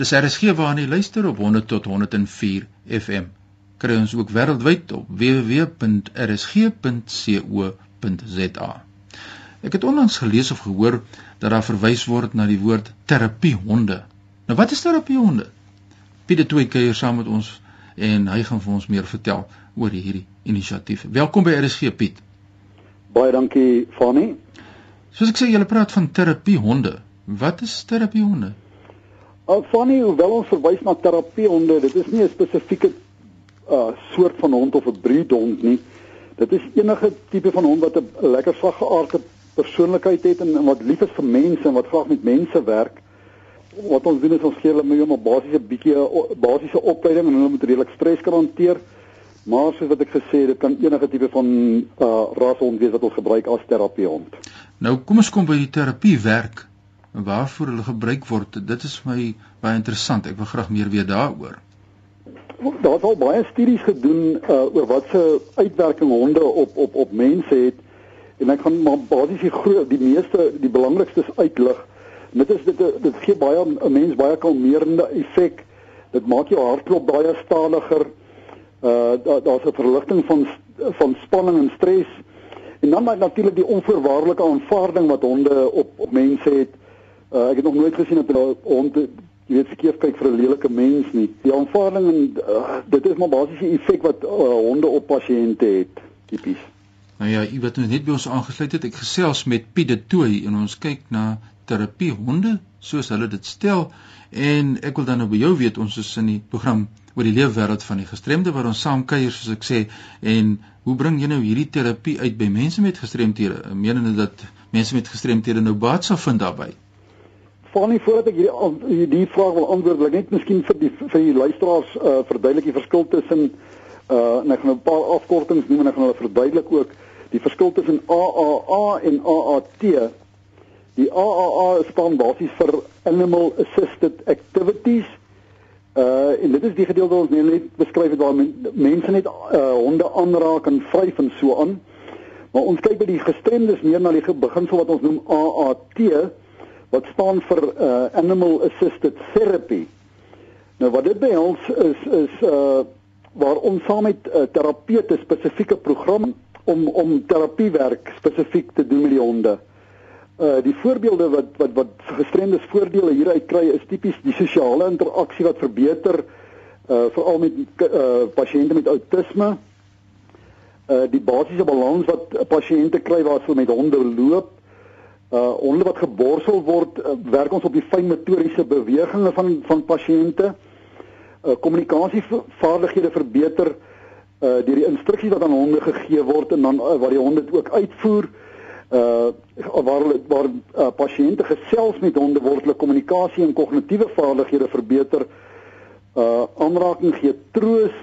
Dis RSG waarna jy luister op 100 tot 104 FM. Kry ons ook wêreldwyd op www.rsg.co.za. Ek het onlangs gelees of gehoor dat daar verwys word na die woord terapiehonde. Nou wat is terapiehonde? Piet het twee keer saam met ons en hy gaan vir ons meer vertel oor hierdie inisiatief. Welkom by RSG Piet. Baie dankie Fani. Soos ek sê, jy praat van terapiehonde. Wat is terapiehonde? Al funny hoewel ons verwys na terapiehonde, dit is nie 'n spesifieke uh soort van hond of 'n breed hond nie. Dit is enige tipe van hond wat 'n lekker saggeaarde persoonlikheid het en, en wat lief is vir mense en wat graag met mense werk. Wat ons doen is ons gee hulle mee om 'n basiese bietjie basiese opleiding en hulle moet redelik stres kan hanteer. Maar soos wat ek gesê het, dit kan enige tipe van uh rashond wees wat ons gebruik as terapiehond. Nou kom ons kom by die terapie werk en waarvoor hulle gebruik word. Dit is vir my baie interessant. Ek wil graag meer weet daaroor. Daar's al baie studies gedoen uh, oor wat se uitwerking honde op op op mense het en ek gaan maar basies die groot die meeste die belangrikstes uitlig. Dit is dit dit gee baie 'n mens baie kalmerende effek. Dit maak jou hartklop baie stadiger. Uh daar's 'n verligting van van spanning en stres. En dan natuurlik die onvoorwaardelike aanvaarding wat honde op op mense het. Uh, ek het nog nooit gesien dat 'n hond jy weet verkeerd kyk vir 'n lelike mens nie. Die aanvaarding en uh, dit is maar basies die effek wat uh, honde op pasiënte het, tipies. Nou ja, u wat nou net by ons aangesluit het, ek gesels met Piet de Tooi en ons kyk na terapie honde soos hulle dit stel en ek wil dan nou by jou weet ons is in die program oor die leefwêreld van die gestremde waar ons saam kuier soos ek sê en hoe bring jy nou hierdie terapie uit by mense met gestremthede? Menende dat mense met gestremthede nou baat sal vind daarbye? Fanny voordat ek hierdie die vraag wil antwoord, wil ek net miskien vir die vir die luisteraars uh, verduidelik die verskil tussen uh en ek gaan 'n paar afkortings noem en ek gaan hulle verduidelik ook die verskil tussen AAA en AAT. Die AAA staan basies vir Animal Assisted Activities. Uh en dit is die gedeelte wat ons net beskryf het waar men, mense net uh honde aanraak en vryf en so aan. Maar ons kyk by die gestremdes meer na die beginsel wat ons noem AAT wat staan vir uh, animal assisted therapy. Nou wat dit behels is is uh waar ons saam met uh, terapeute spesifieke program om om terapiewerk spesifiek te doen met die honde. Uh die voorbeelde wat wat wat gestremdes voordele hieruit kry is tipies die sosiale interaksie wat verbeter uh veral met uh pasiënte met outisme. Uh die basiese balans wat pasiënte kry waar hulle met honde loop uh honde wat geborsel word uh, werk ons op die fynmotoriese bewegings van van pasiënte uh kommunikasievaardighede verbeter uh deur die instruksies wat aan honde gegee word en dan uh, waar die honde ook uitvoer uh waar waar uh, pasiënte gesels met honde word hulle kommunikasie en kognitiewe vaardighede verbeter uh aanraking gee troos.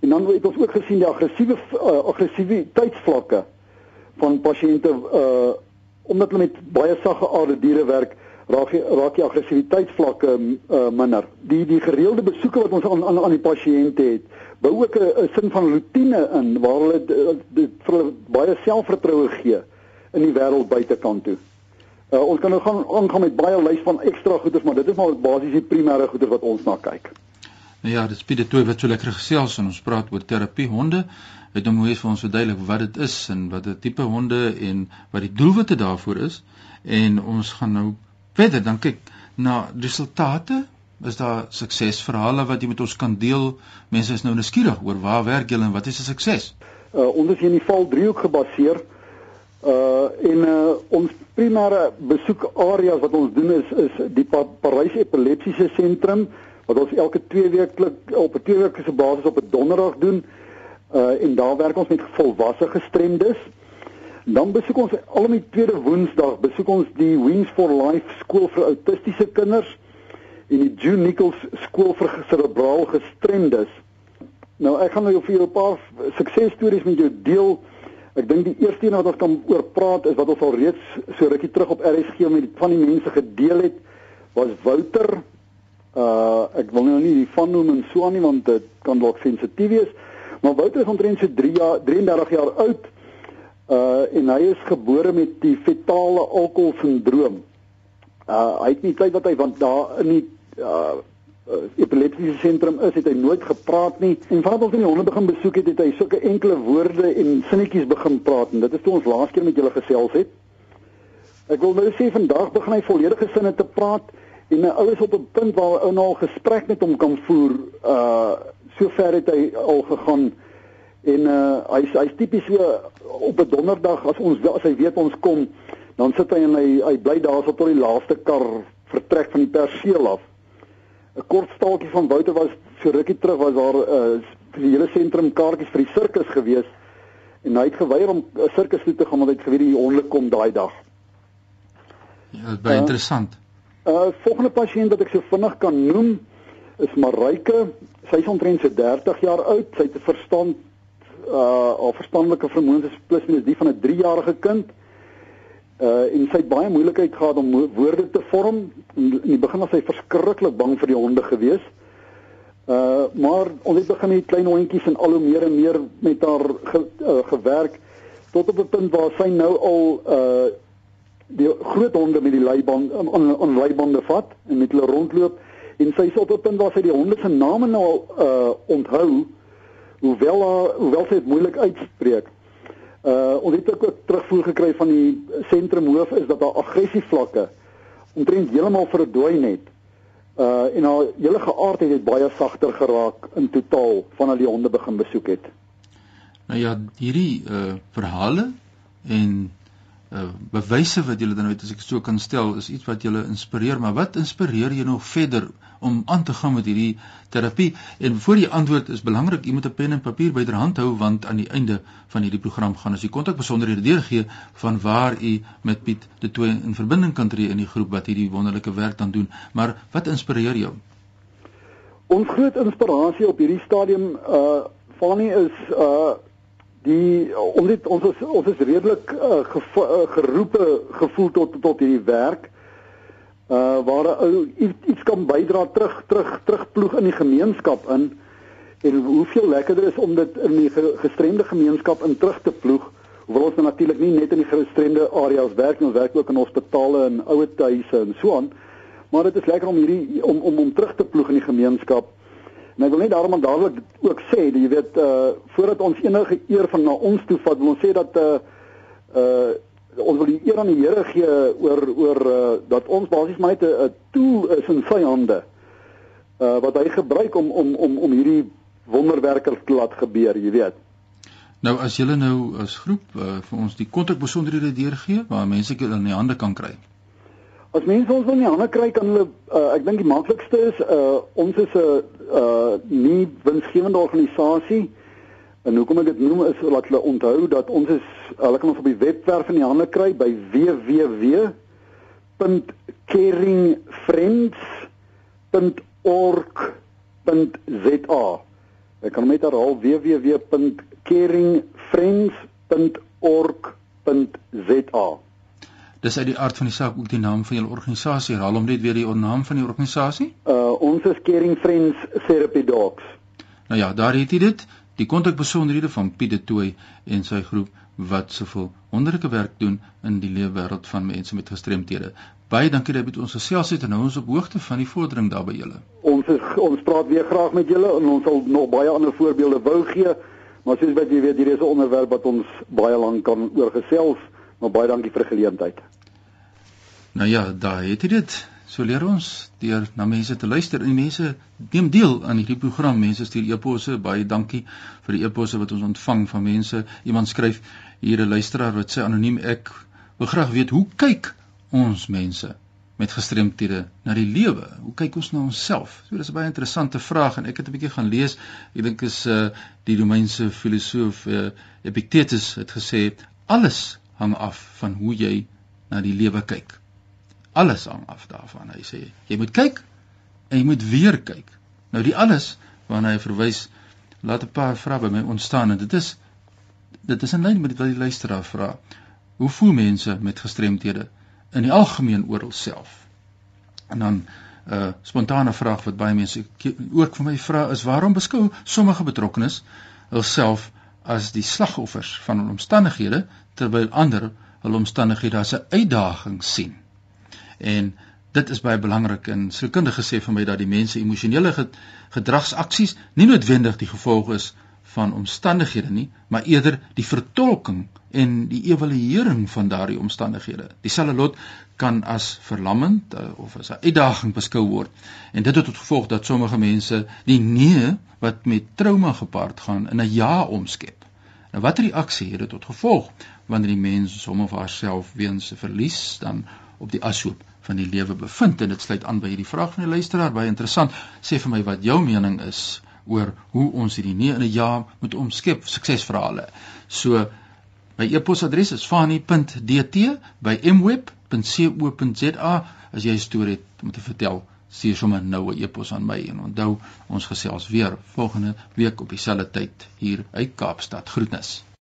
En dan het ons ook gesien die aggressiewe uh, aggressiwiteitsvlakke van pasiënte uh omdat hulle met baie sagge aarde diere werk, raak die raak die aggressiwiteitsvlakke uh, minder. Die die gereelde besoeke wat ons aan aan, aan die pasiënte het, bou ook 'n sin van rotine in waar hulle dit vir hulle baie selfvertroue gee in die wêreld buitekant toe. Uh, ons kan nou gaan aangaan met baie lys van ekstra goeders, maar dit is maar basies die primêre goeder wat ons na kyk. Nou ja, dit dit toe wat so lekker gesels en ons praat oor terapie honde het hom hoe vir ons verduidelik wat dit is en wat 'n tipe honde en wat die doelwitte daarvoor is. En ons gaan nou verder. Dan kyk na resultate. Is daar suksesverhale wat jy met ons kan deel? Mense is nou nuuskierig oor waar werk julle en wat is 'n sukses? Uh, ons is in die val driehoek gebaseer. Uh in uh, ons primêre besoekareas wat ons doen is is die pa Parys epilepsiese sentrum wat ons elke 2 weke op 'n twee weke se basis op 'n donderdag doen uh en daar werk ons met volwasse gestremdes. Dan besoek ons al die tweede woensdag besoek ons die Wings for Life skool vir autistiese kinders en die June Nichols skool vir cerebraal gestremdes. Nou ek gaan nou vir julle 'n paar suksesstories met jou deel. Ek dink die eerste een wat ons kan oor praat is wat ons al reeds so rukkie terug op RSG met van die mense gedeel het was Wouter. Uh ek wil nou nie die van noem en so aan nie want dit kan dalk sensitief wees. Maar Wouter is omtrent so 3 jaar 33 jaar oud. Uh en hy is gebore met die fetale alkoholsindroom. Uh hy het nie tyd wat hy want daar in die uh uh, epileptiese sentrum is, het hy nooit gepraat nie. En vanaf ons in die honde begin besoek het, het hy sulke enkele woorde en sinnetjies begin praat en dit is toe ons laas keer met julle gesels het. Ek wil nou sê vandag begin hy volledige sinne te praat en nou is op 'n punt waar hy nou al gesprek met hom kan voer. Uh sover het hy al gegaan en uh hy's hy's tipies so op 'n donderdag as ons as hy weet ons kom, dan sit hy en hy hy bly daar so tot die laaste kar vertrek van die perseel af. 'n Kort staaltjie van Wouter was so rukkie terug was daar 'n uh, vir die hele sentrum kaartjies vir die sirkus gewees en hy het geweier om 'n sirkus toe te gaan want hy het geweet die honde kom daai dag. Ja, dit is baie uh, interessant. Uh volgende pasiënt wat ek so vinnig kan noem is Marike. Sy is omtrent so 30 jaar oud. Sy het 'n verstand uh al verstandelike vermoëns is plus minus die van 'n 3-jarige kind. Uh en sy het baie moeilikheid gehad om woorde te vorm. In die begin was sy verskriklik bang vir die honde gewees. Uh maar ons het begin met klein hondjies en al hoe meer en meer met haar ge, uh, gewerk tot op 'n punt waar sy nou al uh die groot honde met die leiband aan aan leibande vat en met hulle rondloop en sy is op 'n punt waar sy die honde se name nou al uh onthou hoewel haar hoewel sy dit moeilik uitspreek. Uh ons het ook terugvoer gekry van die sentrumhoof is dat haar aggressievlakke omtrent heeltemal verdwyn het. Uh en haar hele geaardheid het baie sagter geraak in totaal van al die honde begin besoek het. Nou ja, hierdie uh verhale en uh bewyse wat julle dan uit as ek so kan stel is iets wat julle inspireer, maar wat inspireer jy nog verder om aan te gaan met hierdie terapie? En voor jy antwoord is belangrik jy moet 'n pen en papier byderhand hou want aan die einde van hierdie program gaan ons die kontak besonderhede deurgee van waar u met Piet de Tooi in verbinding kan tree in die groep wat hierdie wonderlike werk dan doen. Maar wat inspireer jou? Ons groot inspirasie op hierdie stadium uh Fanny is uh die ons het ons is, ons is redelik uh, geroepe gevoel tot tot hierdie werk uh waar ou iets kan bydra terug terug terugploeg in die gemeenskap in. En hoeveel lekkerder is om dit in die gestremde gemeenskap in terug te ploeg hoewel ons natuurlik nie net in die gestremde areas werk ons werk ook in hospitale en ouetehuise en so aan. Maar dit is lekker om hierdie om om om terug te ploeg in die gemeenskap En ek wil net daarom dadelik ook sê, jy weet, uh voordat ons enige eer van na ons toe vat, wil ons sê dat uh uh ons wil die eer aan die Here gee oor oor uh dat ons basies maar net 'n tool is in sy hande. Uh wat hy gebruik om om om om hierdie wonderwerke te laat gebeur, jy weet. Nou as julle nou as groep uh, vir ons die kontak besonderhede deurgee waar mense dit in die hande kan kry. As mense ons wil nie ander kry kan hulle uh, ek dink die maklikste is uh, ons is 'n uh, nie winsgewende organisasie. En hoekom ek dit noem is dat hulle onthou dat ons is hulle kan ons op die webwerf in die hande kry by www.caringfriends.org.za Ek kan net herhaal www.caringfriends.org.za Dis uit die aard van die saak ook die naam van julle organisasie. Herhaal hom net weer die naam van die organisasie. Uh ons is Caring Friends Therapy Dogs. Nou ja, daar het jy dit. Die kontakbesonderhede van Piet de Tooi en sy groep wat soveel wonderlike werk doen in die lewe wêreld van mense met gestremthede. Baie dankie dat jy met ons gesels het en nou ons op hoogte van die vordering daar by julle. Ons is, ons praat weer graag met julle en ons sal nog baie ander voorbeelde wou gee, maar soos wat jy weet, hier is 'n onderwerp wat ons baie lank kan oor gesels maar baie dankie vir die geleentheid. Nou ja, daar het jy dit. So leer ons deur na mense te luister en mense neem deel aan hierdie program. Mense stuur e-posse. Baie dankie vir die e-posse wat ons ontvang van mense. Iemand skryf hier 'n luisteraar wat sê anoniem ek wil graag weet hoe kyk ons mense met gestremthede na die lewe? Hoe kyk ons na onsself? So dis 'n baie interessante vraag en ek het 'n bietjie gaan lees. Ek dink is uh die Romeinse filosoof uh, Epictetus het gesê alles hang af van hoe jy na die lewe kyk. Alles hang af daarvan. Hy sê jy moet kyk en jy moet weer kyk. Nou die alles waarna hy verwys, laat 'n paar vrae by my ontstaan en dit is dit is in lyn met wat die luisteraar vra. Hoe voel mense met gestremthede in die algemeen oor hulself? En dan 'n uh, spontane vraag wat baie mense ook vir my vra is waarom beskou sommige betrokkenes hulself as die slagoffers van hul omstandighede terwyl ander hul omstandighede as 'n uitdaging sien. En dit is baie belangrik en sielkundige sê vir my dat die mense emosionele gedragsaksies nie noodwendig die gevolg is van omstandighede nie, maar eerder die vertolking en die evaluering van daardie omstandighede. Dieselfde lot kan as verlammend uh, of as 'n uitdaging beskou word. En dit het tot gevolg dat sommige mense die nee wat met trauma gepaard gaan in 'n ja omskep. Nou watter reaksie het dit tot gevolg wanneer die mens hom of haarself weens 'n verlies dan op die ashoop van die lewe bevind en dit sluit aan by hierdie vraag van die luisteraar baie interessant sê vir my wat jou mening is oor hoe ons hierdie nee in 'n jaar moet omskep suksesverhale. So my e-posadres is fani.dt@mweb.co.za as jy 'n storie het om te vertel. Stuur sommer nou 'n e-pos aan my en onthou ons gesels weer volgende week op dieselfde tyd hier uit Kaapstad. Groetnisse.